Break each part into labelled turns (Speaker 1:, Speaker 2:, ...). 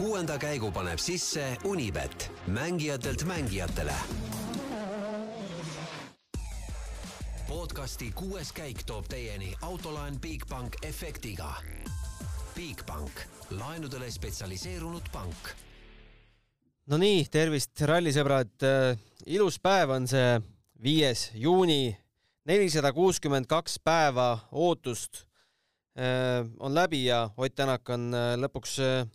Speaker 1: kuuenda käigu paneb sisse Unibet, mängijatelt mängijatele. podcasti kuues käik toob teieni autolaen Bigbank efektiga. Bigbank, laenudele spetsialiseerunud pank.
Speaker 2: no nii, tervist, rallisõbrad. ilus päev on see viies juuni, nelisada kuuskümmend kaks päeva ootust Äh, on läbi ja Ott Tänak on äh, lõpuks, äh,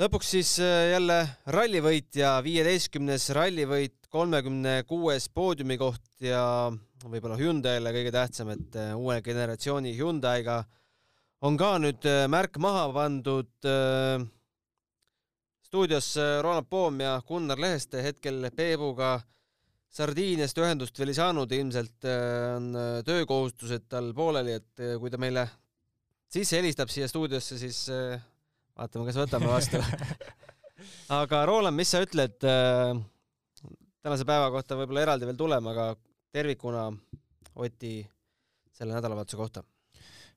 Speaker 2: lõpuks siis jälle rallivõitja, viieteistkümnes rallivõit, kolmekümne kuues poodiumikoht ja võib-olla Hyundai'le kõige tähtsam, et uue generatsiooni Hyundai'ga on ka nüüd märk maha pandud. stuudios Ronald Poom ja Gunnar Leheste hetkel Peebuga Sardiiniast ühendust veel ei saanud, ilmselt äh, on äh, töökohustused tal pooleli, et äh, kui ta meile sisse helistab siia stuudiosse, siis vaatame, kas võtame vastu. Aga Roland, mis sa ütled tänase päeva kohta võib-olla eraldi veel tuleme, aga tervikuna Oti selle nädalavahetuse kohta?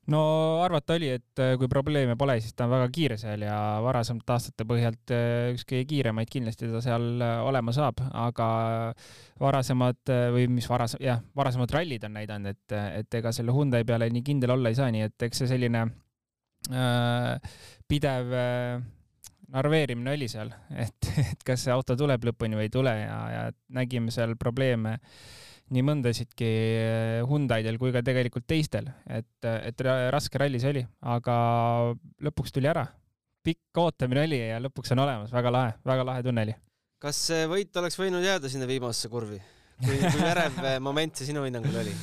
Speaker 3: No arvata oli, et äh, kui probleeme pole, siis ta on väga kiire seal ja varasemate aastate põhjalt äh, üks kõige kiiremaid kindlasti ta seal äh, olema saab, aga varasemad või mis varas-, jah, varasemad rallid on näidanud, et, et ega selle Hyundai peale nii kindel olla ei saa, nii et eks see selline äh, pidev äh, narveerimine oli seal, et, et kas see auto tuleb lõpuni või ei tule ja, ja nägime seal probleeme äh, nii mõndasidki eh, Hyundai'del kui ka tegelikult teistel, et, et raske ralli see oli, aga lõpuks tuli ära. pikk ootamine oli ja lõpuks on olemas, väga lahe, väga lahe tunne oli.
Speaker 2: kas võit oleks võinud jääda sinna viimasesse kurvi? kui, kui värev moment see sinu hinnangul oli?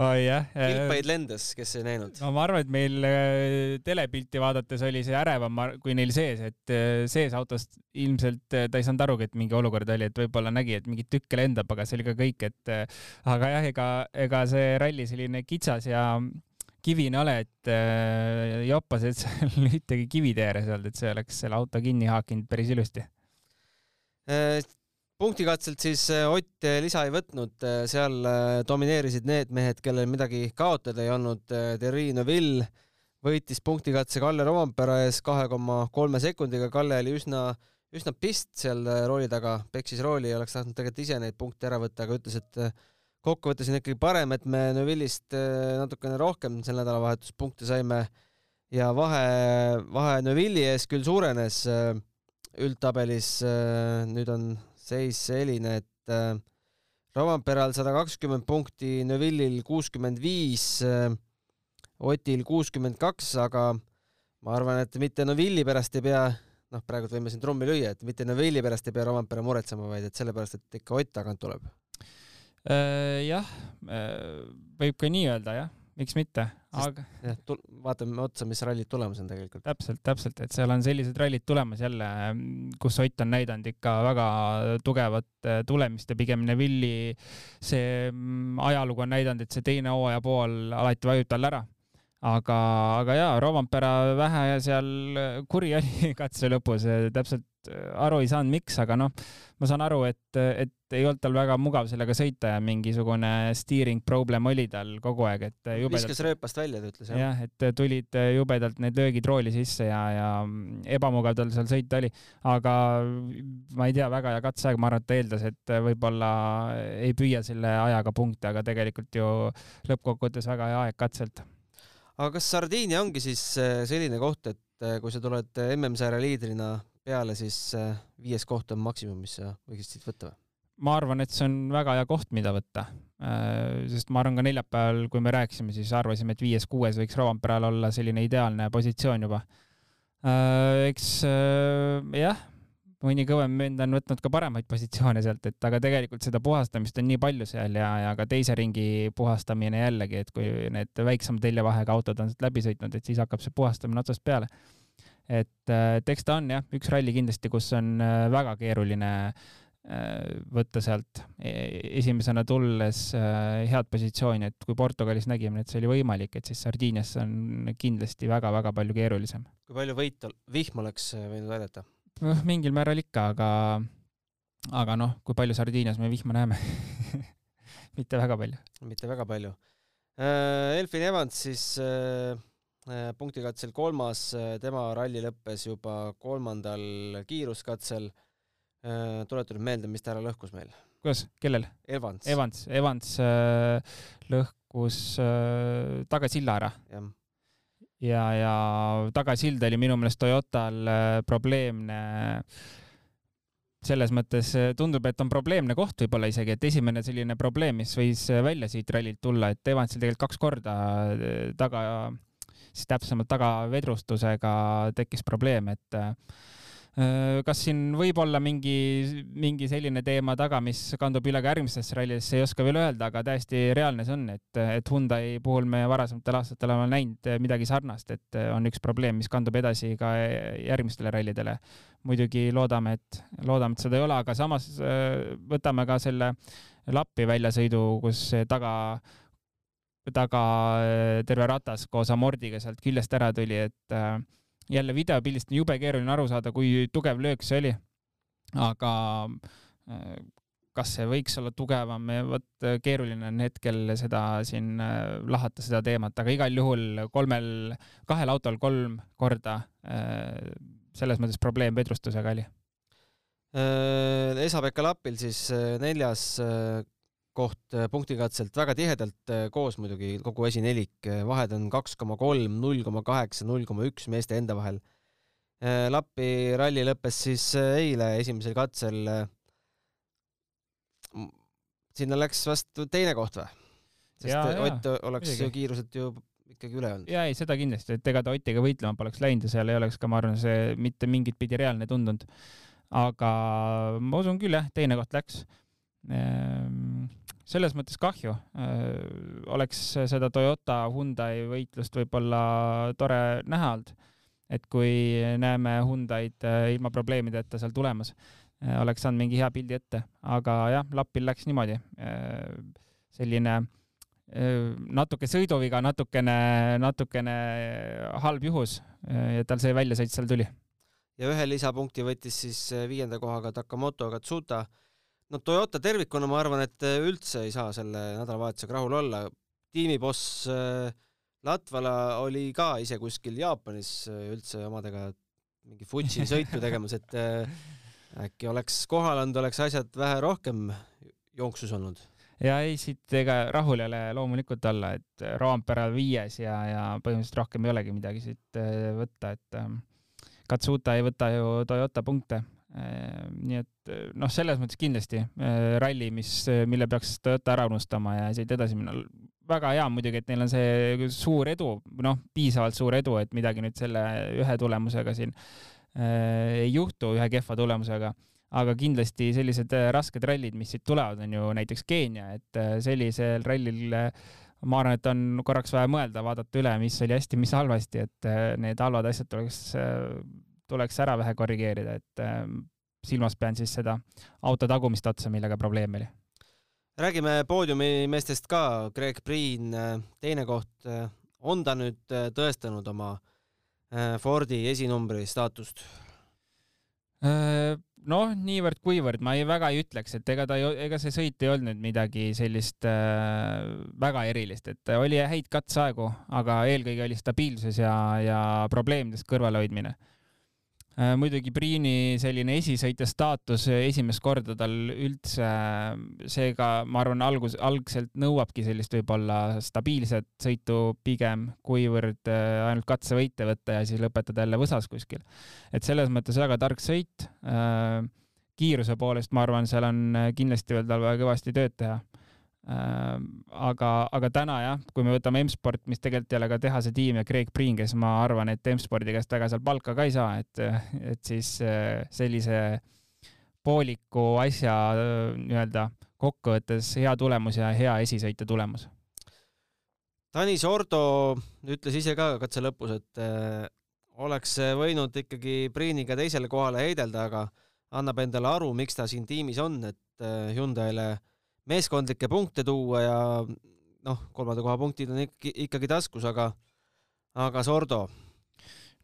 Speaker 3: Oh jah.
Speaker 2: kilpaid lendas, kes ei näinud?
Speaker 3: no ma arvan, et meil äh, telepilti vaadates oli see ärevam kui neil sees, et äh, sees autost ilmselt äh, ta ei saanud arugi, et mingi olukord oli, et võib-olla nägi, et mingit tükke lendab, aga see oli ka kõik, et aga jah, ega, ega see ralli selline kitsas ja kivine ole, et äh, joppas, et seal ühtegi ei olnud, et see oleks selle auto kinni haakinud päris ilusti
Speaker 2: punktikatselt siis äh, Ott äh, lisa ei võtnud, äh, seal domineerisid need mehed, kellel midagi kaotada ei olnud. Terri Neville võitis punktikatse Kalle Rompera ees kahe koma kolme sekundiga, Kalle oli üsna, üsna pist seal rooli taga, peksis rooli ja oleks tahtnud tegelikult ise neid punkte ära võtta, aga ütles, et kokkuvõttes on ikkagi parem, et me Neville'ist natukene rohkem sel nädalavahetus punkte saime ja vahe, vahe Neville'i ees küll suurenes üldtabelis, nüüd on seis selline, et äh, Rovanperal sada kakskümmend punkti, Neville'il kuuskümmend viis, äh, Otil kuuskümmend kaks, aga ma arvan, et mitte Neville'i pärast ei pea, noh, praegu võime siin trummi lüüa, et mitte Neville'i pärast ei pea Rovanpera muretsema, vaid et sellepärast, et ikka Ott tagant tuleb.
Speaker 3: Äh, jah, võib ka nii öelda, jah miks mitte,
Speaker 2: aga. jah, vaatame otsa, mis rallid tulemas on tegelikult.
Speaker 3: täpselt, täpselt, et seal on sellised rallid tulemas jälle, kus Ott on näidanud ikka väga tugevat äh, tulemist ja pigem Neville'i see mm, ajalugu on näidanud, et see teine hooaja pool alati vajub tal ära aga, aga jaa, Rovanpera vähe seal kuri oli katse lõpus, täpselt aru ei saanud, miks, aga noh, ma saan aru, et, et ei olnud tal väga mugav sellega sõita ja mingisugune steering problem oli tal kogu aeg, et
Speaker 2: jubedalt. viskas rööpast välja, ta ütles.
Speaker 3: jah, et tulid jubedalt need löögid rooli sisse ja, ja ebamugav tal seal sõita oli. aga ma ei tea, väga hea katseaeg, ma arvan, et ta eeldas, et võib-olla ei püüa selle ajaga punkte, aga tegelikult ju lõppkokkuvõttes väga hea aeg katselt
Speaker 2: aga kas Sardiinia ongi siis äh, selline koht, et äh, kui sa tuled äh, MM-sarja liidrina peale, siis viies koht on maksimum, mis sa võiksid siit võtta või?
Speaker 3: ma arvan, et see on väga hea koht, mida võtta. sest ma arvan ka neljapäeval, kui me rääkisime, siis arvasime, et viies-kuues võiks Rovanperal olla selline ideaalne positsioon juba. eks jah, mõni kõvem vend on võtnud ka paremaid positsioone sealt, et aga tegelikult seda puhastamist on nii palju seal ja, ja ka teise ringi puhastamine jällegi, et kui need väiksema teljevahega autod on sealt läbi sõitnud, et siis hakkab see puhastamine otsast peale. et, et eks ta on jah, üks ralli kindlasti, kus on äh, väga keeruline äh, võtta sealt e-, esimesena tulles äh, head positsiooni, et kui Portugalis nägime, et see oli võimalik, et siis Sardiinias on kindlasti väga-väga palju keerulisem.
Speaker 2: kui palju võit, vihm oleks võinud aidata?
Speaker 3: Noh, mingil määral ikka, aga, aga noh, kui palju Sardiinias me vihma näeme mitte väga palju.
Speaker 2: mitte väga palju. Äh, Elfin Evans siis äh, punktikatsel kolmas, tema ralli lõppes juba kolmandal kiiruskatsel. tuleta nüüd meelde, mis ta ära lõhkus meil.
Speaker 3: kuidas, kellel?
Speaker 2: Evans.
Speaker 3: Evans, Evans äh, lõhkus äh, tagasilla ära.
Speaker 2: jah
Speaker 3: ja, ja tagasild oli minu meelest Toyotal äh, probleemne. Selles mõttes äh, tundub, et on probleemne koht võib-olla isegi, et esimene selline probleem, mis võis äh, välja siit rallilt tulla, et Evansil tegelikult kaks korda taga, siis täpsemalt tagavedrustusega tekkis probleem, et kas siin võib olla mingi, mingi selline teema taga, mis kandub üle ka järgmistesse rallidesse, ei oska veel öelda, aga täiesti reaalne see on, et, et Hyundai puhul me varasematel aastatel oleme näinud midagi sarnast, et on üks probleem, mis kandub edasi ka järgmistele rallidele. muidugi loodame, et, loodame, et seda ei ole, aga samas äh, võtame ka selle Lappi väljasõidu, kus taga taga äh, terve ratas koos amordiga sealt küljest ära tuli, et äh, jälle videopildist on jube keeruline aru saada, kui tugev löök see oli. aga äh, kas see võiks olla tugevam, vot äh, keeruline on hetkel seda siin äh, lahata, seda teemat, aga igal juhul kolmel, kahel autol kolm korda selles mõttes probleem vedrustusega oli.
Speaker 2: Esa-Pekka Lapil siis neljas koht äh, punktikatselt väga tihedalt äh, koos muidugi, kogu esinelik, äh, vahed on kaks koma kolm, null koma kaheksa, null koma üks meeste enda vahel. Lappi ralli lõppes siis eile esimesel katsel. sinna läks vast teine koht või? sest ja, Ott oleks ju kiiruselt ju ikkagi üle olnud.
Speaker 3: ja ei, seda kindlasti, et ega ta Otiga võitlema poleks läinud ja seal ei oleks ka, ma arvan, see mitte mingit pidi reaalne tundunud. aga ma usun küll jah, teine koht läks ehm, selles mõttes kahju. Äh, oleks seda Toyota Hyundai võitlust võib-olla tore näha olnud, et kui näeme Hyundai'd äh, ilma probleemideta seal tulemas, äh, oleks saanud mingi hea pildi ette, aga jah, Lapil läks niimoodi. selline natuke sõiduviga, natukene, natukene halb juhus ja tal see väljasõit seal tuli.
Speaker 2: ja ühe lisapunkti võttis siis viienda kohaga Takamoto Katsuta no Toyota tervikuna ma arvan, et äh, üldse ei saa selle nädalavahetusega rahul olla. tiimiboss äh, Latvala oli ka ise kuskil Jaapanis äh, üldse omadega mingi Futsi sõitu tegemas, et äkki oleks kohal olnud, oleks asjad vähe rohkem jooksus olnud.
Speaker 3: ja ei, siit ega rahul ei ole loomulikult olla, et Roompere viies ja, ja põhimõtteliselt rohkem ei olegi midagi siit võtta, et Katsuta ei võta ju Toyota punkte, nii et eh, noh, selles mõttes kindlasti eh, ralli, mis, eh, mille peaks Toyota ära unustama ja siit edasi minna. väga hea muidugi, et neil on see suur edu, noh, piisavalt suur edu, et midagi nüüd selle ühe tulemusega siin ei juhtu, ühe kehva tulemusega. aga kindlasti sellised rasked rallid, mis siit tulevad, on ju näiteks Keenia, et sellisel rallil ma arvan, et on korraks vaja mõelda, vaadata üle, mis oli hästi, mis halvasti, et need halvad asjad tuleks tuleks ära vähe korrigeerida, et äh, silmas pean siis seda auto tagumist otsa, millega probleem oli.
Speaker 2: räägime poodiumi meestest ka, Greg Priin, äh, teine koht. Äh, on ta nüüd äh, tõestanud oma Fordi esinumbri staatust?
Speaker 3: noh, niivõrd-kuivõrd ma ei, väga ei ütleks, et ega ta, ega see sõit ei olnud midagi sellist äh, väga erilist, et oli häid katseaegu, aga eelkõige oli stabiilsus ja, ja probleemidest kõrvalehoidmine muidugi Priini selline esisõitja staatus äh, esimest korda tal üldse, äh, seega ma arvan, algus, algselt nõuabki sellist võib-olla stabiilset sõitu pigem, kuivõrd ainult katsevõite võtta ja siis lõpetada jälle võsas kuskil. et selles mõttes väga tark sõit. kiiruse poolest ma arvan, seal on kindlasti veel tal vaja kõvasti tööd teha aga, aga täna jah, kui me võtame M-sport, mis tegelikult ei ole ka tehase tiim ja Craig Priin, kes ma arvan, et M-spordi käest väga seal palka ka ei saa, et, et siis eh, sellise pooliku asja eh, nii-öelda kokkuvõttes hea tulemus ja hea esisõitja tulemus.
Speaker 2: Tanis Ordo ütles ise ka katse lõpus, et äh, oleks võinud ikkagi Priiniga teisele kohale heidelda, aga annab endale aru, miks ta siin tiimis on, et äh, Hyundai'le äh, meeskondlikke punkte tuua ja noh, kolmanda koha punktid on ikkagi, ikkagi taskus, aga, aga Sordo?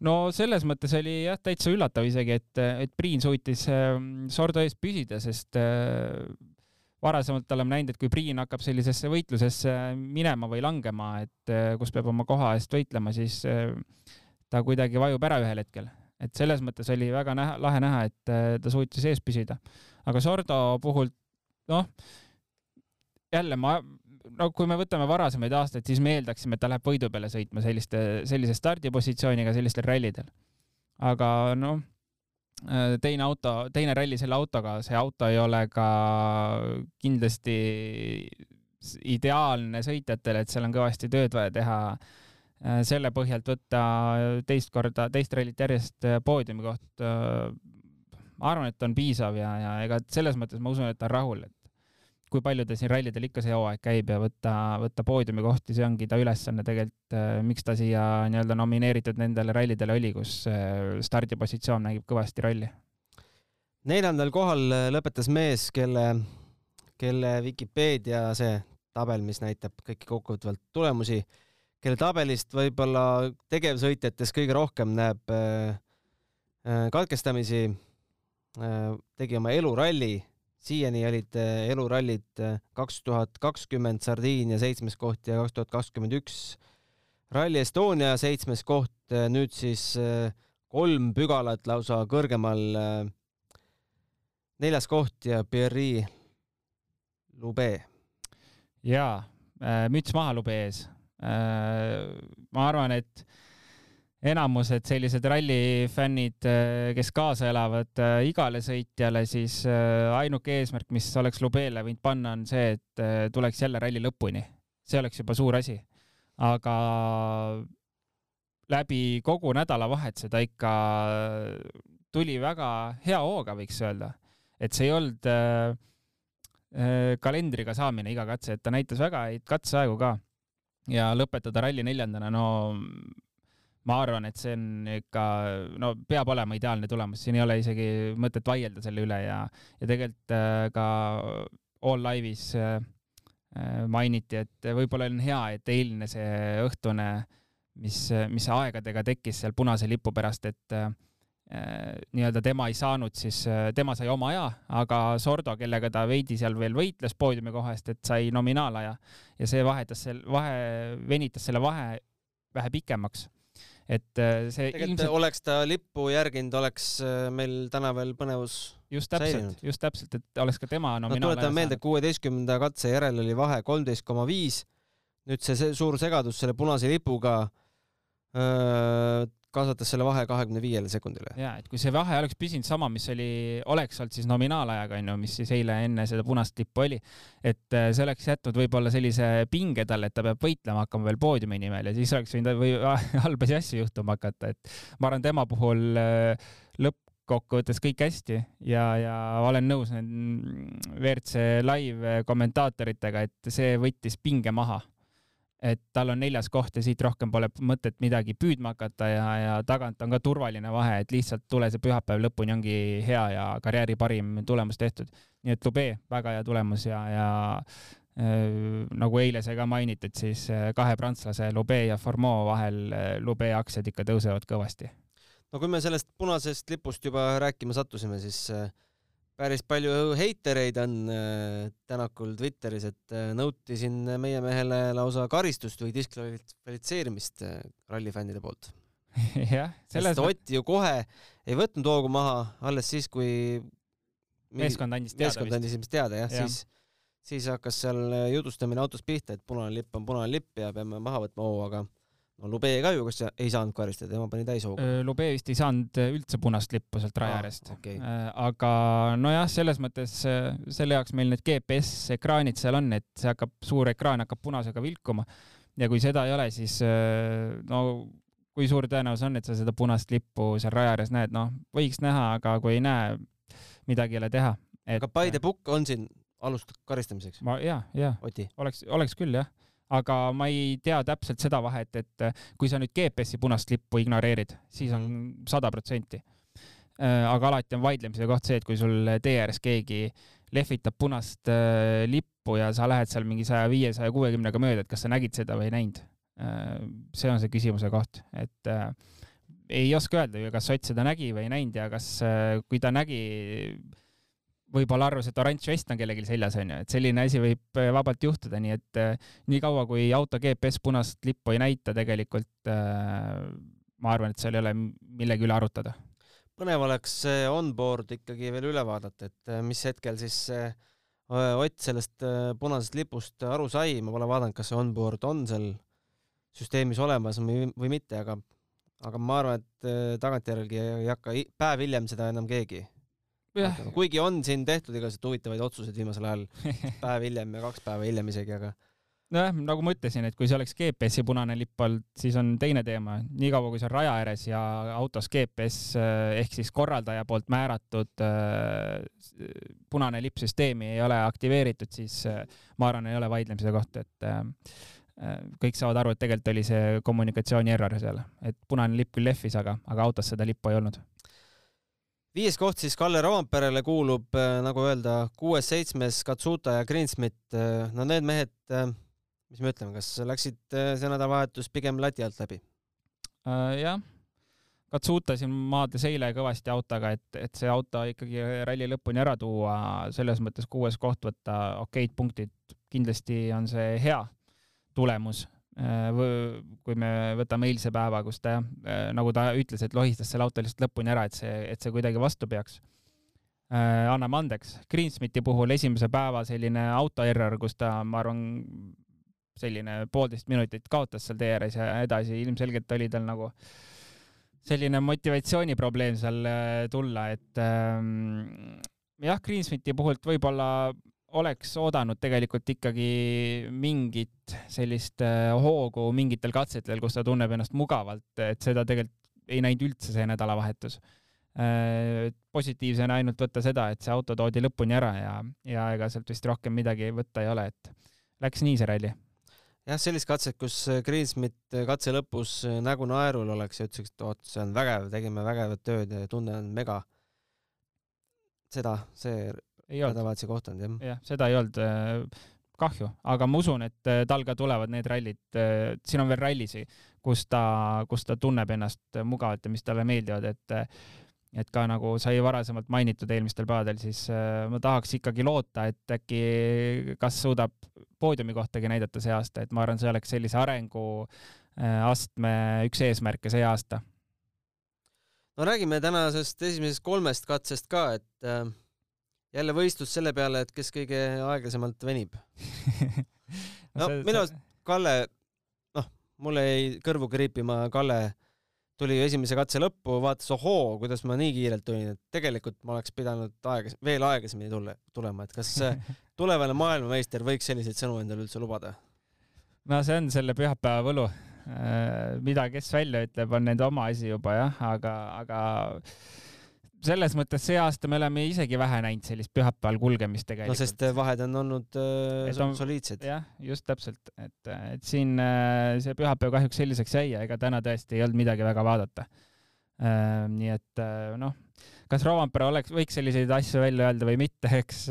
Speaker 3: no selles mõttes oli jah, täitsa üllatav isegi, et, et Priin suutis ähm, Sordo eest püsida, sest äh, varasemalt oleme näinud, et kui Priin hakkab sellisesse võitlusesse minema või langema, et kus peab oma koha eest võitlema, siis ta kuidagi vajub ära ühel hetkel. et selles mõttes oli väga näha, lahe näha, et ta suutis ees püsida. aga Sordo puhul, noh, jälle ma no kui me võtame varasemaid aastaid, siis me eeldaksime, et ta läheb võidu peale sõitma selliste, sellise stardipositsiooniga sellistel rallidel. aga noh, teine auto, teine ralli selle autoga, see auto ei ole ka kindlasti ideaalne sõitjatele, et seal on kõvasti tööd vaja teha. selle põhjalt võtta teist korda, teist rallit järjest poodiumi koht, ma arvan, et on piisav ja, ja ega selles mõttes ma usun, et ta on rahul, et kui palju ta siin rallidel ikka see hooaeg käib ja võtta, võtta poodiumi kohti, see ongi ta ülesanne tegelikult, äh, miks ta siia nii-öelda nomineeritud nendele rallidele oli, kus äh, stardipositsioon mängib kõvasti rolli.
Speaker 2: neljandal kohal äh, lõpetas mees, kelle, kelle Vikipeedia see tabel, mis näitab kõiki kokkuvõtvalt tulemusi, kelle tabelist võib-olla tegevsõitjates kõige rohkem näeb katkestamisi, tegi oma eluralli siiani olid äh, elurallid äh, kaks tuhat kakskümmend Sardiinia seitsmes koht ja kaks tuhat kakskümmend üks Rally Estonia seitsmes koht, äh, nüüd siis kolm pügalat lausa kõrgemal. neljas koht ja Pierre Lube.
Speaker 3: jaa, müts maha Lube ees. ma arvan, et enamused sellised rallifännid, äh, kes kaasa elavad äh, igale sõitjale, siis äh, ainuke eesmärk, mis oleks Lubele võinud panna, on see, et tuleks jälle ralli lõpuni. see oleks juba suur asi. aga läbi kogu nädalavahetuse ta ikka tuli väga hea hooga, võiks öelda. et see ei olnud kalendriga saamine iga katse, et ta näitas väga häid katseaegu ka. ja lõpetada ralli neljandana, no ma arvan, et see on ikka, no peab olema ideaalne tulemus, siin ei ole isegi mõtet vaielda selle üle ja, ja tegelikult äh, ka All Live'is äh, äh, mainiti, et võib-olla on hea, et eilne see õhtune, mis, mis aegadega tekkis seal punase lipu pärast, et äh, nii-öelda tema ei saanud siis, tema sai oma aja, aga Sordo, kellega ta veidi seal veel võitles poodiumi koha eest, et sai nominaalaja. Ja see vahetas selle, vahe, venitas selle vahe vähe pikemaks et äh, see
Speaker 2: tegelikult ilmselt... oleks ta lippu järginud, oleks äh, meil täna veel põnevus
Speaker 3: just täpselt, just täpselt, et oleks ka tema nominaal no,
Speaker 2: tuletame meelde, kuueteistkümnenda katse järel oli vahe kolmteist koma viis. nüüd see suur segadus selle punase lipuga kasvatas selle vahe kahekümne viiele sekundile.
Speaker 3: ja, et kui see vahe oleks püsinud sama, mis oli, oleks olnud siis nominaalajaga onju, mis siis eile enne seda punast lippu oli, et äh, see oleks jätnud võib-olla sellise pinge talle, et ta peab võitlema hakkama veel poodiumi nimel ja siis oleks võinud või halbasi asju juhtuma hakata, et ma arvan, tema puhul äh, lõppkokkuvõttes kõik hästi ja, ja olen nõus WRC live kommentaatoritega, et see võttis pinge maha et tal on neljas koht ja siit rohkem pole mõtet midagi püüdma hakata ja, ja tagant on ka turvaline vahe, et lihtsalt tule see pühapäev lõpuni ongi hea ja karjääri parim tulemus tehtud. nii et Lube, väga hea tulemus ja, ja äh, nagu eile sai ka mainitud, siis äh, kahe prantslase Lube ja Formeau vahel äh, Lube aktsiad ikka tõusevad kõvasti.
Speaker 2: no kui me sellest punasest lipust juba rääkima sattusime, siis äh päris palju heitereid on äh, Tänakul Twitteris, et äh, nõuti siin meie mehele lausa karistust või diskvalifitseerimist äh, rallifännide poolt.
Speaker 3: jah, selles
Speaker 2: mõttes. Ott ju kohe ei võtnud hoogu maha, alles siis, kui
Speaker 3: meeskond andis teada.
Speaker 2: meeskond andis ilmselt teada jah ja., siis, siis hakkas seal jutustamine autos pihta, et punane lipp on punane lipp ja peame maha võtma hoo, aga no Lube ka ju, kas ei saanud karistada, tema pani täishooga?
Speaker 3: Lube vist ei saanud üldse punast lippu sealt raja äärest ah,. Okay. aga nojah, selles mõttes selle jaoks meil need GPS-ekraanid seal on, et see hakkab, suur ekraan hakkab punasega vilkuma ja kui seda ei ole, siis no kui suur tõenäosus on, et sa seda punast lippu seal raja ääres näed, noh, võiks näha, aga kui ei näe, midagi ei ole teha
Speaker 2: et.... aga by the book on siin alust karistamiseks?
Speaker 3: ma ja, ja oleks, oleks küll jah aga ma ei tea täpselt seda vahet, et kui sa nüüd GPS-i punast lippu ignoreerid, siis on sada protsenti. Äh, aga alati on vaidlemise koht see, et kui sul tee ääres keegi lehvitab punast äh, lippu ja sa lähed seal mingi saja viie, saja kuuekümnega mööda, et kas sa nägid seda või ei näinud. Äh, see on see küsimuse koht, et ei oska öelda ju, kas Ott seda nägi või ei näinud ja kas, kui ta nägi võib-olla arvas, et oranž vest on kellelgi seljas, onju, et selline asi võib äh, vabalt juhtuda, nii et äh, niikaua kui auto GPS punast lippu ei näita, tegelikult äh, ma arvan, et seal ei ole millegi üle arutada.
Speaker 2: põnev oleks onboard ikkagi veel üle vaadata, et mis hetkel siis Ott sellest punasest lipust aru sai, ma pole vaadanud, kas see onboard on seal süsteemis olemas või mitte, aga aga ma arvan, et tagantjärgi ei hakka päev hiljem seda enam keegi kuigi on siin tehtud igasuguseid huvitavaid otsuseid viimasel ajal, päev hiljem ja kaks päeva hiljem isegi, aga
Speaker 3: nojah, nagu ma ütlesin, et kui see oleks GPS-i punane lipp olnud, siis on teine teema. niikaua kui see on raja ääres ja autos GPS eh, ehk siis korraldaja poolt määratud äh, punane lipp süsteemi ei ole aktiveeritud, siis äh, ma arvan, ei ole vaidlemise koht, et kõik saavad aru, et tegelikult oli see kommunikatsiooni error seal, et punane lipp küll lehvis, aga, aga autos seda lippu ei olnud
Speaker 2: viies koht siis Kalle Rovanperele kuulub, äh, nagu öelda, kuues-seitsmes Katsuta ja Greensmit. Äh, no need mehed, äh, mis me ütleme, kas läksid see nädalavahetus pigem lati alt läbi
Speaker 3: uh,? jah, Katsuta siin maadles eile kõvasti autoga, et, et see auto ikkagi ralli lõpuni ära tuua, selles mõttes kuues koht võtta, okeid punktid, kindlasti on see hea tulemus kui me võtame eilse päeva, kus ta jah, äh, nagu ta ütles, et lohistas selle auto lihtsalt lõpuni ära, et see, et see kuidagi vastu peaks. Äh, anname andeks. Greensmiti puhul esimese päeva selline auto error, kus ta, ma arvan, selline poolteist minutit kaotas seal tee ääres ja edasi ilmselgelt oli tal nagu selline motivatsiooniprobleem seal tulla, et ähm, jah, Greensmiti puhult võib-olla oleks oodanud tegelikult ikkagi mingit sellist äh, hoogu mingitel katsetel, kus ta tunneb ennast mugavalt, et seda tegelikult ei näinud üldse see nädalavahetus. Äh, positiivsena ainult võtta seda, et see auto toodi lõpuni ära ja, ja ega sealt vist rohkem midagi võtta ei ole, et läks nii see ralli.
Speaker 2: jah, sellist katset, kus Greensmit katse lõpus nägu naerul oleks ja ütles, et oot, see on vägev, tegime vägevat tööd ja tunne on mega. seda, see nädalavahetuse kohta on jah.
Speaker 3: jah, seda ei olnud äh, kahju, aga ma usun, et äh, tal ka tulevad need rallid, äh, siin on veel rallisid, kus ta, kus ta tunneb ennast mugavalt ja mis talle meeldivad, et et ka nagu sai varasemalt mainitud eelmistel päevadel, siis ma tahaks ikkagi loota, et äkki kas suudab poodiumi kohtagi näidata see aasta, et ma arvan, see oleks sellise arenguastme üks eesmärke see aasta.
Speaker 2: no räägime tänasest esimesest kolmest katsest ka, et jälle võistlus selle peale, et kes kõige aeglasemalt venib no minu arust Kalle, noh, mulle jäi kõrvu kriipima, Kalle tuli esimese katse lõppu, vaatas, ohoo, kuidas ma nii kiirelt tulin, et tegelikult ma oleks pidanud aegas-, veel aeglasemini tulla, tulema, et kas tulevane maailmameister võiks selliseid sõnu endale üldse lubada?
Speaker 3: no see on selle pühapäeva võlu. Äh, mida, kes välja ütleb, on nende oma asi juba jah, aga, aga selles mõttes see aasta me oleme isegi vähe näinud sellist pühapäeval kulgemist tegelikult.
Speaker 2: no sest vahed on olnud äh, on, soliidsed.
Speaker 3: jah, just täpselt, et, et siin äh, see pühapäev kahjuks selliseks jäi ja ega täna tõesti ei olnud midagi väga vaadata äh,. nii et äh, noh, kas Rovanpera oleks, võiks selliseid asju välja öelda või mitte, eks,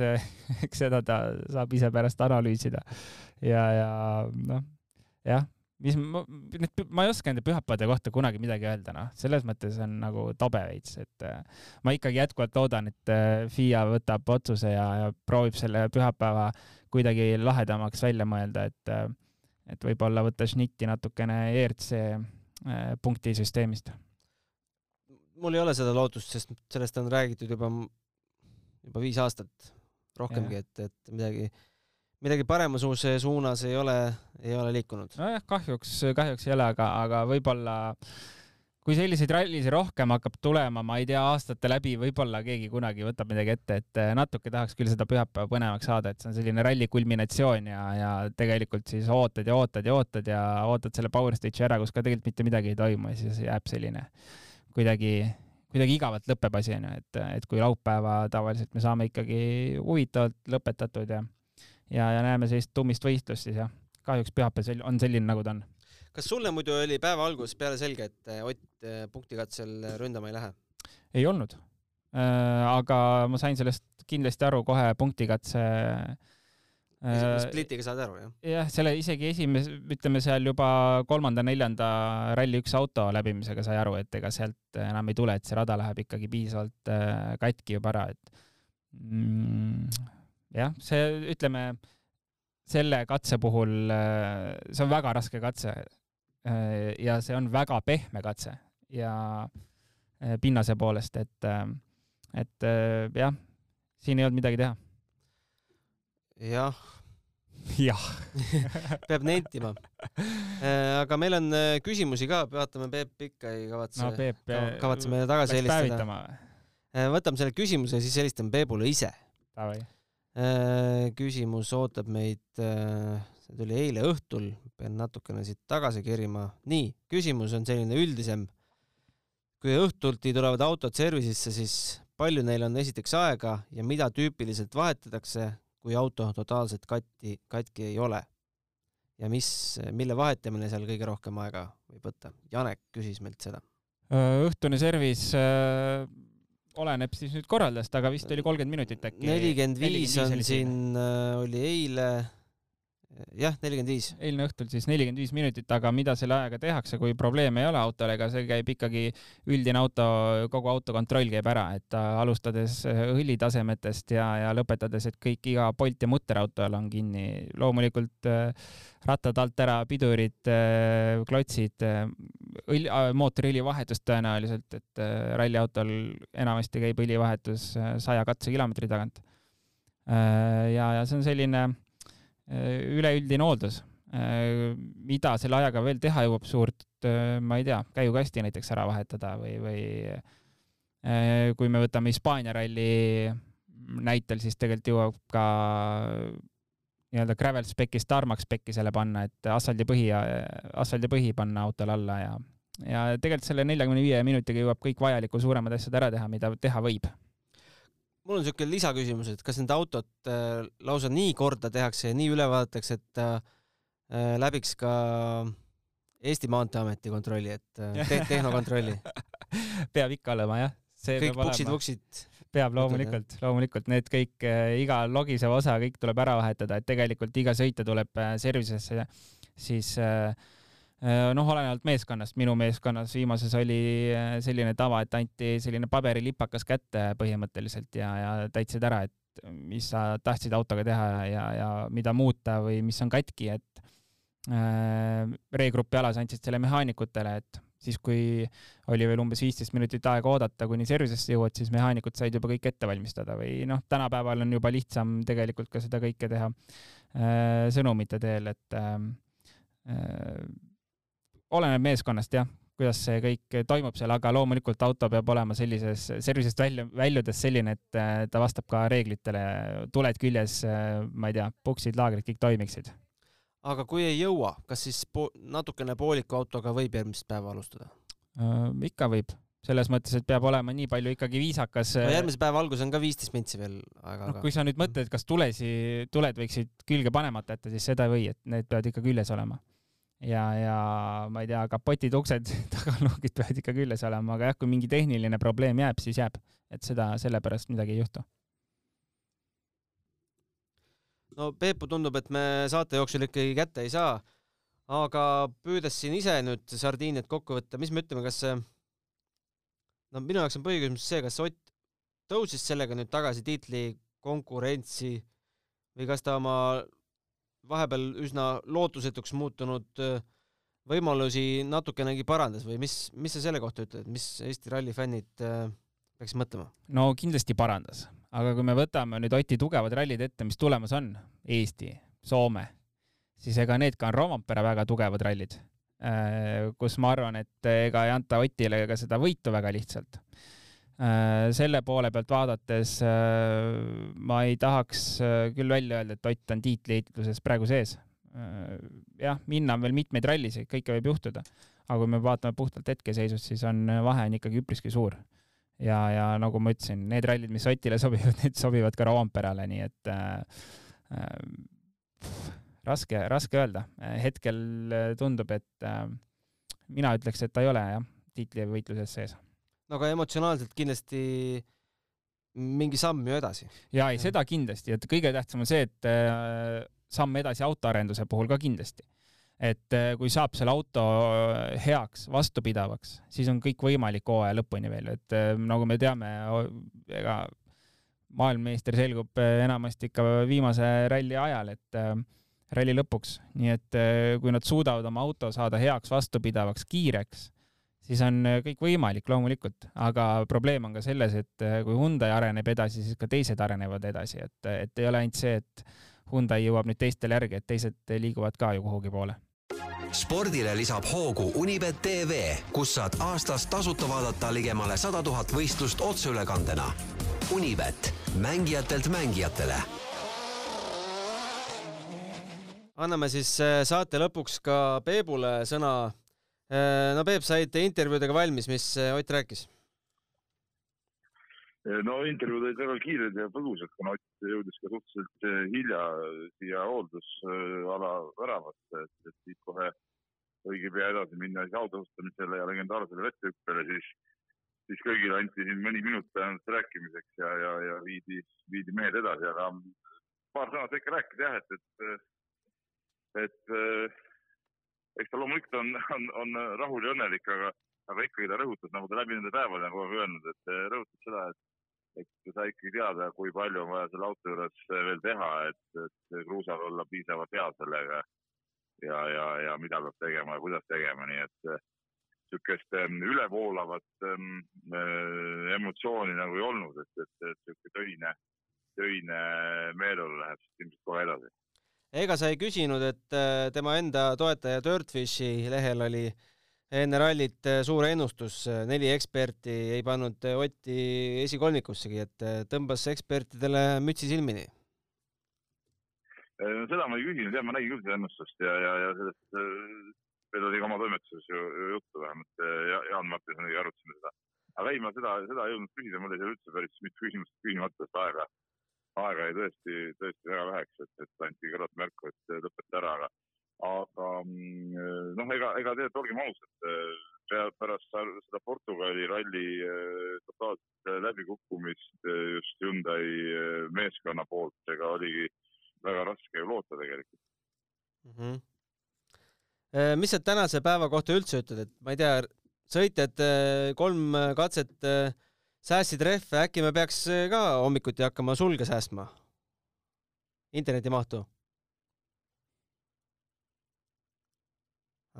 Speaker 3: eks seda ta saab ise pärast analüüsida. ja, ja noh, jah mis ma, ma ei oska nende pühapäevade kohta kunagi midagi öelda, noh, selles mõttes on nagu tobe veits, et äh, ma ikkagi jätkuvalt loodan, et äh, FIA võtab otsuse ja, ja proovib selle pühapäeva kuidagi lahedamaks välja mõelda, et äh, et võib-olla võtta šnitti natukene ERC punktisüsteemist.
Speaker 2: mul ei ole seda lootust, sest sellest on räägitud juba, juba viis aastat rohkemgi, et, et midagi midagi paremuse suunas ei ole, ei ole liikunud.
Speaker 3: nojah, kahjuks, kahjuks ei ole, aga, aga võib-olla kui selliseid rallisid rohkem hakkab tulema, ma ei tea, aastate läbi, võib-olla keegi kunagi võtab midagi ette, et natuke tahaks küll seda pühapäeva põnevaks saada, et see on selline ralli kulminatsioon ja, ja tegelikult siis ootad ja ootad ja ootad ja ootad selle power stage'i ära, kus ka tegelikult mitte midagi ei toimu ja siis jääb selline kuidagi kuidagi igavalt lõpeb asi onju, et, et kui laupäeva tavaliselt me saame ikkagi huvitavalt lõpetatud ja ja, ja näeme sellist tummist võistlust siis jah. kahjuks pühapäev on selline, nagu ta on.
Speaker 2: kas sulle muidu oli päeva alguses peale selge, et eh, Ott eh, punktikatsel ründama ei lähe?
Speaker 3: ei olnud äh,. aga ma sain sellest kindlasti aru kohe punktikatse
Speaker 2: äh, splitiga saad aru, jah?
Speaker 3: jah, selle isegi esimese, ütleme seal juba kolmanda-neljanda ralli üks auto läbimisega sai aru, et ega sealt enam ei tule, et see rada läheb ikkagi piisavalt äh, katki juba ära, et mm,? Jah, see, ütleme, selle katse puhul, see on väga raske katse. ja see on väga pehme katse ja pinnase poolest, et, et jah, siin ei olnud midagi teha.
Speaker 2: jah
Speaker 3: jah
Speaker 2: peab nentima. Äh, aga meil on äh, küsimusi ka, vaatame, Peep ikka ei kavatse
Speaker 3: no,, äh,
Speaker 2: kavatse meile tagasi helistada. võtame selle küsimuse ja siis helistame Peebule ise. Küsimus ootab meid, see tuli eile õhtul, pean natukene siit tagasi kerima. nii, küsimus on selline üldisem. kui õhtuti tulevad autod service'isse, siis palju neil on esiteks aega ja mida tüüpiliselt vahetatakse, kui auto totaalselt katki, katki ei ole. ja mis, mille vahetamine seal kõige rohkem aega võib võtta? Janek küsis meilt seda.
Speaker 3: õhtune service äh, oleneb siis nüüd korraldajast, aga vist oli kolmkümmend minutit äkki.
Speaker 2: nelikümmend viis on siin, oli eile jah, nelikümmend viis.
Speaker 3: eilne õhtul siis nelikümmend viis minutit, aga mida selle ajaga tehakse, kui probleeme ei ole autol, ega see käib ikkagi üldine auto, kogu auto kontroll käib ära, et alustades õlitasemetest ja, ja lõpetades, et kõik, iga polt ja mutter autol on kinni. loomulikult äh, rattad alt ära, pidurid, äh, klotsid, äh, õli, mootoriõli vahetus tõenäoliselt, et ralliautol enamasti käib õlivahetus saja katsekilomeetri tagant. ja, ja see on selline Äh, üleüldine hooldus. Äh, mida selle ajaga veel teha jõuab suurt, äh, ma ei tea, käigukasti näiteks ära vahetada või, või kui me võtame Hispaania ralli näitel, siis tegelikult jõuab ka nii-öelda gravel spec'ist tarmac spec'i selle panna, et asfaldipõhi ja asfaldipõhi panna autole alla ja, ja tegelikult selle neljakümne viie minutiga jõuab kõik vajaliku suuremad asjad ära teha, mida teha võib
Speaker 2: mul on niisugune lisaküsimus, et kas nende autot äh, lausa nii korda tehakse ja nii üle vaadatakse, et äh, äh läbiks ka Eesti Maanteeameti kontrolli, et äh, te tehnokontrolli
Speaker 3: peab ikka olema jah.
Speaker 2: kõik puksid-vuksid.
Speaker 3: peab loomulikult, loomulikult need kõik äh,, iga logisev osa, kõik tuleb ära vahetada, et tegelikult iga sõitja tuleb äh, service'isse siis Äh, noh, olenevalt meeskonnast, minu meeskonnas viimases oli äh, selline tava, et anti selline paberilipakas kätte põhimõtteliselt ja, ja täitsid ära, et mis sa tahtsid autoga teha ja, ja mida muuta või mis on katki, et äh, regrupi alas andsid selle mehaanikutele, et siis, kui oli veel umbes viisteist minutit aega oodata, kuni service'isse jõuad, siis mehaanikud said juba kõik ette valmistada või noh, tänapäeval on juba lihtsam tegelikult ka seda kõike teha äh, sõnumite teel, et äh, äh oleneb meeskonnast jah, kuidas see kõik toimub seal, aga loomulikult auto peab olema sellises, service'ist välja, väljudes selline, et äh, ta vastab ka reeglitele, tuled küljes, äh, ma ei tea, puksid, laagrid, kõik toimiksid.
Speaker 2: aga kui ei jõua, kas siis po natukene pooliku autoga võib järgmist päeva alustada
Speaker 3: äh,? ikka võib, selles mõttes, et peab olema nii palju ikkagi viisakas.
Speaker 2: no järgmise päeva algus on ka viisteist mintsi veel aega.
Speaker 3: noh, kui sa nüüd mõtled, kas tulesi, tuled võiksid külge panemata jätta, siis seda ei või, et need peavad ikka küljes olema ja, ja ma ei tea, kapotid, uksed, tagaluugid peavad ikka küljes olema, aga jah, kui mingi tehniline probleem jääb, siis jääb, et seda sellepärast midagi ei juhtu.
Speaker 2: no Peepu tundub, et me saate jooksul ikkagi kätte ei saa, aga püüdes siin ise nüüd sardiiniat kokku võtta, mis me ütleme, kas no minu jaoks on põhiküsimus see, kas Ott tõusis sellega nüüd tagasi tiitli konkurentsi või kas ta oma vahepeal üsna lootusetuks muutunud äh, võimalusi natukenegi parandas või mis, mis sa selle kohta ütled, mis Eesti ralli fännid äh, peaks mõtlema?
Speaker 3: no kindlasti parandas, aga kui me võtame nüüd Oti tugevad rallid ette, mis tulemas on, Eesti, Soome, siis ega need ka on Rompera väga tugevad rallid, äh, kus ma arvan, et ega ei anta Otile ka seda võitu väga lihtsalt selle poole pealt vaadates äh, ma ei tahaks äh, küll välja öelda, et Ott on tiitliheitluses praegu sees. jah, minna on veel mitmeid rallisid, kõike võib juhtuda, aga kui me vaatame puhtalt hetkeseisust, siis on vahe on ikkagi üpriski suur. ja, ja nagu ma ütlesin, need rallid, mis Otile sobivad, need sobivad ka Roomperale, nii et äh, raske, raske öelda. hetkel tundub, et äh, mina ütleks, et ta ei ole jah, tiitlivõitluses sees
Speaker 2: no aga emotsionaalselt kindlasti mingi samm ju edasi.
Speaker 3: ja ei, seda kindlasti, et kõige tähtsam on see, et äh, samm edasi autoarenduse puhul ka kindlasti. et äh, kui saab selle auto heaks, vastupidavaks, siis on kõik võimalik hooaja lõpuni veel, et äh, nagu me teame, ega maailmameister selgub enamasti ikka viimase ralli ajal, et ralli lõpuks, nii et kui nad suudavad oma auto saada heaks, vastupidavaks, kiireks, siis on kõik võimalik loomulikult, aga probleem on ka selles, et kui Hyundai areneb edasi, siis ka teised arenevad edasi, et, et ei ole ainult see, et Hyundai jõuab nüüd teistele järgi, et teised liiguvad ka ju kuhugi poole
Speaker 1: spordile lisab hoogu Unibet tv, kus saad aastas tasuta vaadata ligemale sada tuhat võistlust otseülekandena. Unibet, mängijatelt mängijatele.
Speaker 2: anname siis äh, saate lõpuks ka Peebule sõna. Äh, no Peep, said intervjuudega valmis, mis äh, Ott rääkis?
Speaker 4: no intervjuud olid väga kiired ja põgusad, kuna Ott jõudis ka suhteliselt hilja siia hooldusala väravasse, et, et siit kohe õige pea edasi minna siis autostamisele ja legendaarsele vettehüppele, siis, siis kõigile anti siin mõni minut ainult rääkimiseks ja, ja, ja viidi, viidi mehed edasi, aga paar sõna sai ikka rääkida jah, et, et, et eks ta loomulikult on, on, on rahul ja õnnelik, aga, aga ikkagi ta rõhutas, nagu ta läbi nende päevade on kogu aeg öelnud, et rõhutas seda, et et sa ikkagi teada, kui palju on vaja selle auto juures veel teha, et, et kruusal olla piisavalt hea sellega ja, ja, ja mida peab tegema ja kuidas tegema, nii et niisugust ähm, ülevoolavat ähm, äh, emotsiooni nagu ei olnud, et, et, et niisugune töine, töine meeleolu läheb ilmselt kohe edasi.
Speaker 2: Ega sa ei küsinud, et äh, tema enda toetaja Dirtfishi lehel oli enne rallit äh, suur ennustus, neli eksperti ei pannud Otti esikolmikussegi, et tõmbas ekspertidele mütsi silmini
Speaker 4: Äh, seda ma ei küsinud, jah, ma nägin küll seda ennustust ja, ja, ja sellest, äh, meil oli ka oma toimetuses ju, ju juttu vähemalt ja Jaan Martinsoniga arutasime seda. aga ei, ma seda, seda ei jõudnud küsida, mul oli seal üldse päris mitu küsimust küsimata, aega, aega jäi tõesti, tõesti väga väheks, et, et anti kõrvalt märku, et lõpeta ära, aga, aga mm, noh, ega, ega tegelikult olgem ausad, äh, pärast seda Portugali ralli totaalset läbikukkumist just Hyundai meeskonna poolt, ega oligi väga raske ju loota tegelikult
Speaker 2: mm. -hmm. mis sa tänase päeva kohta üldse ütled, et ma ei tea, sõitjad äh, kolm katset äh, säästsid rehve, äkki me peaks ka hommikuti hakkama sulge säästma? internetimahtu?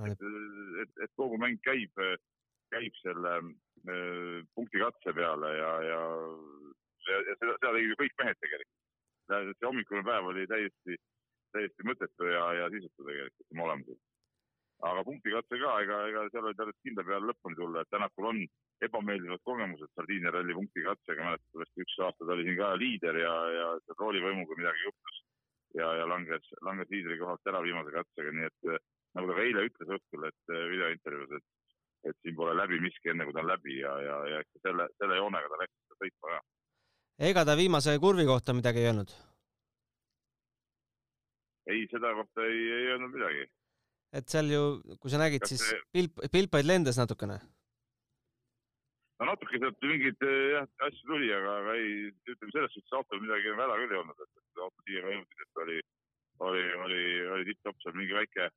Speaker 4: et, et, et kogu mäng käib, käib selle äh, punkti katse peale ja, ja, ja, ja seda, seda tegid ju kõik mehed tegelikult see hommikune päev oli täiesti, täiesti mõttetu ja, ja sisutu tegelikult oma olemuselt. aga punktikatse ka, ega, ega seal oli tarvis kindla peale lõpuni tulla, et Tänakul on ebameeldivad kogemused Sardiinia ralli punktikatsega, mäletatavasti üks aasta ta oli siin ka liider ja, ja roolivõimuga midagi juhtus ja, ja langes, langes liidri kohalt ära viimase katsega, nii et nagu ta ka eile ütles õhtul, et videointervjuus, et et siin pole läbi miski enne, kui ta on läbi ja, ja, ja selle, selle joonega ta läks sõitma ka
Speaker 2: ega ta viimase kurvi kohta midagi ei öelnud?
Speaker 4: ei, seda kohta ei, ei öelnud midagi.
Speaker 2: et seal ju, kui sa nägid, siis pilp, pilpaid lendas natukene.
Speaker 4: No natuke sealt mingeid jah, asju tuli, aga, aga ei, ütleme selles suhtes autol midagi häda küll ei olnud, et, et auto siia jõudis, et oli, oli, oli, oli tipp-topp seal mingi väike,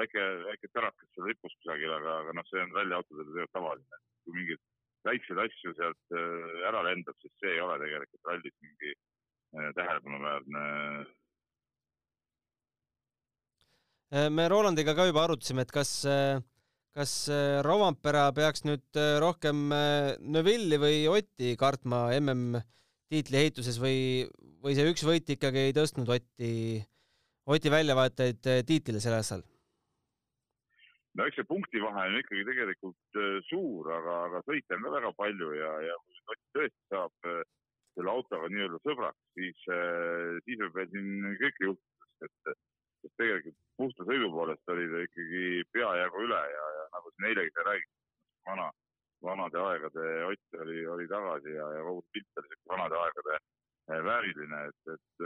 Speaker 4: väike, väike tärakas seal ripus kusagil, aga, aga noh, see on ralliautodel tegelikult tavaline. kui mingid väikseid asju sealt äh, ära lendab, siis see ei ole tegelikult rallis mingi äh, tähelepanuväärne.
Speaker 2: Äh, me Rolandiga ka juba arutasime, et kas, kas Rovampera peaks nüüd rohkem Neville'i või Otti kartma MM-tiitli ehituses või, või see üks võit ikkagi ei tõstnud Otti, Oti väljavaatajaid tiitlile sel aastal?
Speaker 4: no eks see punktivahe on ikkagi tegelikult äh, suur, aga, aga sõite on ka väga palju ja, ja kui Ott tõesti saab äh, selle autoga nii-öelda sõbraks, siis, äh, siis võib veel siin kõike juhtuda, sest et sest tegelikult puhta sõidu poolest oli ta ikkagi peajagu üle ja, ja nagu siin eilegi sai räägitud, vana, vanade aegade Ott oli, oli tagasi ja, ja kogu pilt oli siuke vanade aegade vääriline, et, et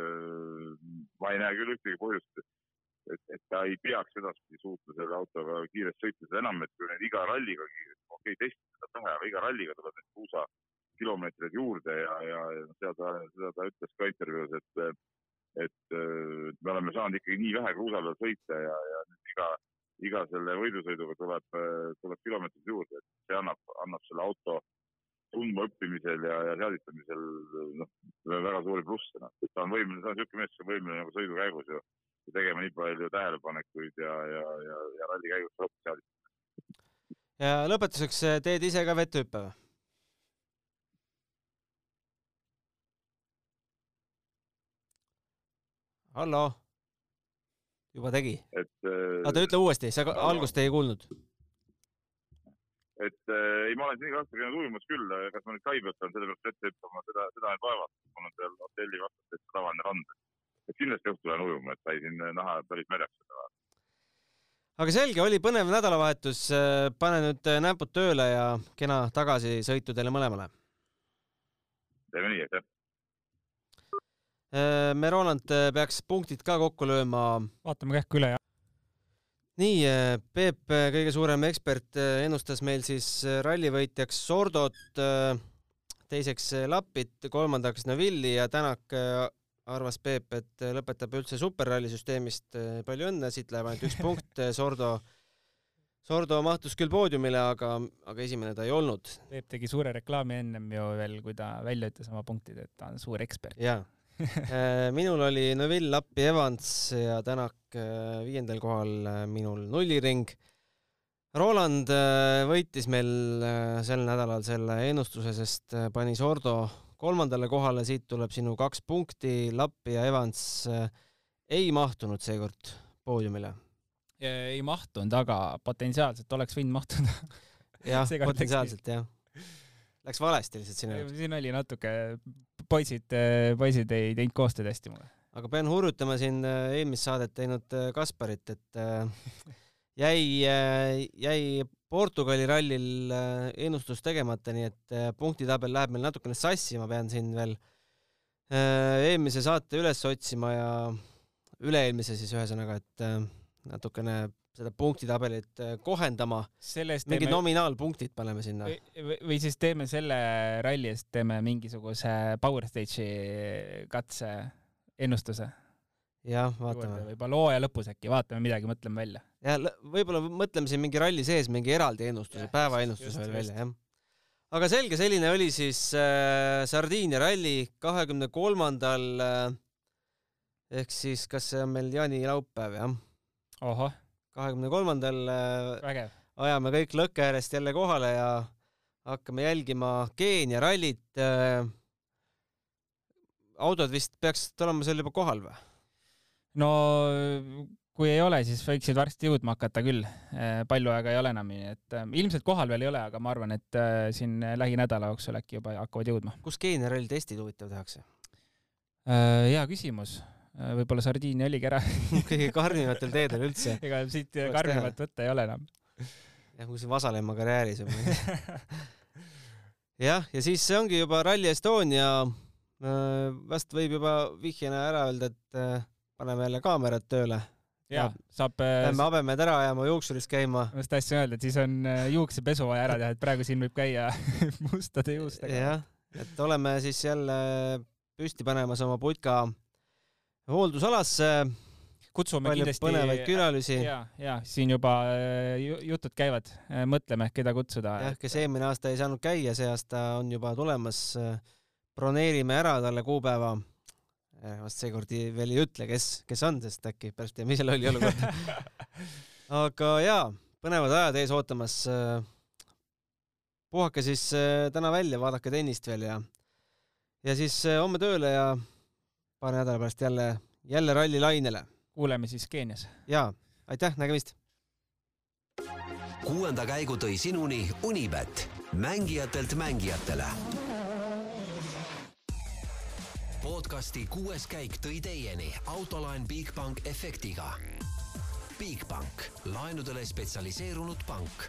Speaker 4: ma ei näe küll ühtegi põhjust, et, et ta ei peaks edaspidi suutma selle autoga kiiresti sõita, seda enam, et kui nüüd iga ralliga, okei okay,, testida saab vähe, aga iga ralliga tuleb neid kruusa kilomeetreid juurde ja, ja, ja seda ta, seda ta ütles ka intervjuus, et, et me oleme saanud ikkagi nii vähe kruusa peal sõita ja, ja iga, iga selle võidusõiduga tuleb, tuleb kilomeetreid juurde, et see annab, annab selle auto tundmaõppimisel ja, ja seadistamisel noh, väga suuri plusse, noh. ta on võimeline, ta on niisugune mees, kes on võimeline nagu sõidu käigus ju tegema nii palju tähelepanekuid ja, ja, ja, ja ralli käigus rohkem seadistada.
Speaker 2: ja lõpetuseks teed ise ka vetehüppe või? Hallo? juba tegi?
Speaker 4: äh,.
Speaker 2: oota, ütle uuesti, sa algust ei kuulnud
Speaker 4: et äh, ei, ma olen siin iga aasta käinud ujumas küll, kas ma nüüd kai pealt pean selle pealt ette hüppama, seda, seda nüüd vaevalt, mul on seal hotelli vastas tavaline rand. et kindlasti õhtul lähen ujuma, et sai siin näha päris mereks seda.
Speaker 2: aga selge, oli põnev nädalavahetus, pane nüüd näpud tööle ja kena tagasisõitu teile mõlemale.
Speaker 4: teeme nii, aitäh.
Speaker 2: Me Roland peaks punktid ka kokku lööma.
Speaker 3: vaatame kähku üle, jah
Speaker 2: nii, äh, Peep, äh, kõige suurem ekspert, äh, ennustas meil siis rallivõitjaks Sordot, teiseks Lappit, kolmandaks Navilli ja Tänak arvas Peep, et lõpetab üldse superralli süsteemist. palju õnne, siit läheb ainult üks punkt, Sordo, Sordo mahtus küll poodiumile, aga, aga esimene ta ei olnud.
Speaker 3: Peep tegi suure reklaami ennem ju veel, kui ta välja ütles oma punktid, et ta on suur ekspert.
Speaker 2: jaa Äh, minul oli Neville, Lappi, Evans ja Tänak äh, viiendal kohal, äh, minul nulliring. Roland võitis meil sel nädalal selle ennustuse, sest pani Sordo kolmandale kohale, siit tuleb sinu kaks punkti, Lappi ja Evans ei mahtunud seekord poodiumile.
Speaker 3: ei mahtunud, aga potentsiaalselt oleks võinud mahtuda
Speaker 2: jah, potentsiaalselt jah. Läks valesti lihtsalt sinu
Speaker 3: jaoks. siin oli natuke poisid, poisid ei teinud koostööd hästi mulle.
Speaker 2: aga pean hurjutama siin äh, eelmist saadet teinud äh, Kasparit, et äh, jäi, jäi Portugali rallil ennustus tegemata, nii et punktitabel läheb meil natukene sassi, ma pean siin veel eelmise saate üles otsima ja üle-eelmise siis ühesõnaga, et natukene seda punktitabelit äh, kohendama. mingid teeme... nominaalpunktid paneme sinna.
Speaker 3: või, siis teeme selle ralli eest, teeme mingisuguse Power Stage'i katse ennustuse.
Speaker 2: jah, vaatame.
Speaker 3: võib-olla hooaja lõpus äkki, vaatame midagi, mõtleme välja.
Speaker 2: ja võib-olla mõtleme siin mingi ralli sees mingi eraldi ennustuse, päevaennustuse veel välja, jah. aga selge, selline oli siis äh, Sardiinia ralli kahekümne kolmandal äh, ehk siis kas see on meil jaanilaupäev, jah?
Speaker 3: ahah
Speaker 2: kahekümne kolmandal äh, ajame kõik lõkke äärest jälle kohale ja hakkame jälgima Keenia rallit. Äh, autod vist peaksid olema seal juba kohal või?
Speaker 3: no kui ei ole, siis võiksid varsti jõudma hakata küll. Äh, palju aega ei ole enam, nii et ilmselt kohal veel ei ole, aga ma arvan, et siin lähinädala jooksul äkki juba hakkavad jõudma.
Speaker 2: kus Keenia ralli testid huvitav tehakse?
Speaker 3: hea küsimus võib-olla Sardiinia oligi ära
Speaker 2: kõige karmimatel teedel üldse.
Speaker 3: ega siit karmimat võtta ei ole enam.
Speaker 2: jah, kui see Vasalemma karjääris on jah, ja siis see ongi juba Rally Estonia. Äh, vast võib juba vihjena ära öelda, et äh, paneme jälle kaamerad tööle.
Speaker 3: ja saab.
Speaker 2: Lähme habemed ära ajama, juuksuris käima.
Speaker 3: ma just tahtsin öelda, et siis on juuksepesu vaja ära teha, et praegu siin võib käia mustade juustega.
Speaker 2: jah, et oleme siis jälle püsti panemas oma putka hooldusalasse.
Speaker 3: kutsume
Speaker 2: palju
Speaker 3: kindlasti
Speaker 2: põnevaid külalisi.
Speaker 3: ja, ja siin juba äh, jutud käivad, äh, mõtleme, keda kutsuda.
Speaker 2: jah, kes eelmine aasta ei saanud käia, see aasta on juba tulemas. broneerime ära talle kuupäeva. Äh, vast seekord veel ei ütle, kes, kes on, sest äkki pärast teeme ise lolli olukorda aga jaa, põnevad ajad ees ootamas. puhake siis täna välja, vaadake tennist veel ja, ja siis homme tööle ja paari nädala pärast jälle, jälle rallilainele.
Speaker 3: kuuleme siis Keenias.
Speaker 2: jaa, aitäh, nägemist!
Speaker 1: kuuenda käigu tõi sinuni Unibet, mängijatelt mängijatele. podcasti kuues käik tõi teieni autolaen Bigbank efektiga. Bigbank, laenudele spetsialiseerunud pank